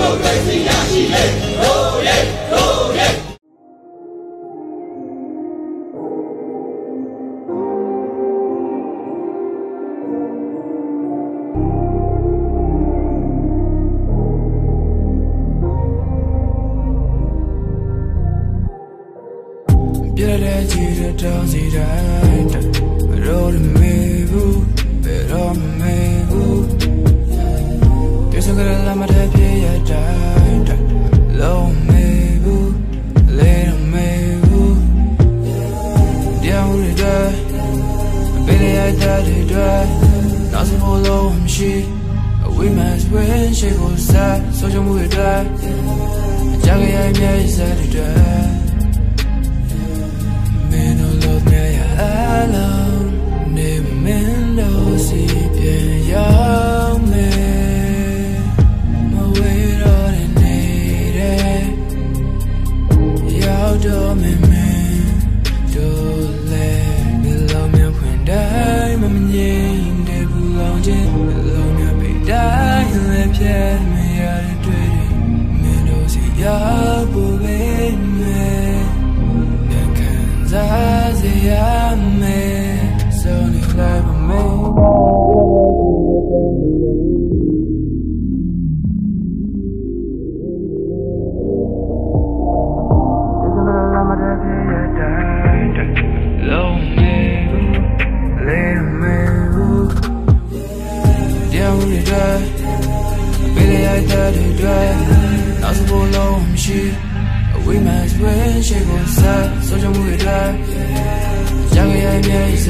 မိုကရေစီရရှိလေရိုးရဲရိုးရဲပြရတဲ့ကြည်တဲ့ ပြစကရလာမတဲ့ပြရတိုင်းလုံးမေဘူးလေတော့မေဘူးတရားမှုတွေတိုင်းပေးရတဲ့တွေနောက်စဖို့လုံးမရှိ We must win ရှိဖို့စားဆိုကြမှုတွေတိုင်းအကြကြရဲ့မြဲစားတွေ me, be die. Let me out of dirty. Me, no see y'all, boy, me. ပြန်ခံစားစေရမယ် ပေးရတဲ့တဲ့နောက်စဖို့လုံးမရှိ We must win ရှိဖို့စားဆိုကြမှုတွေရရရမြဲစားတွေ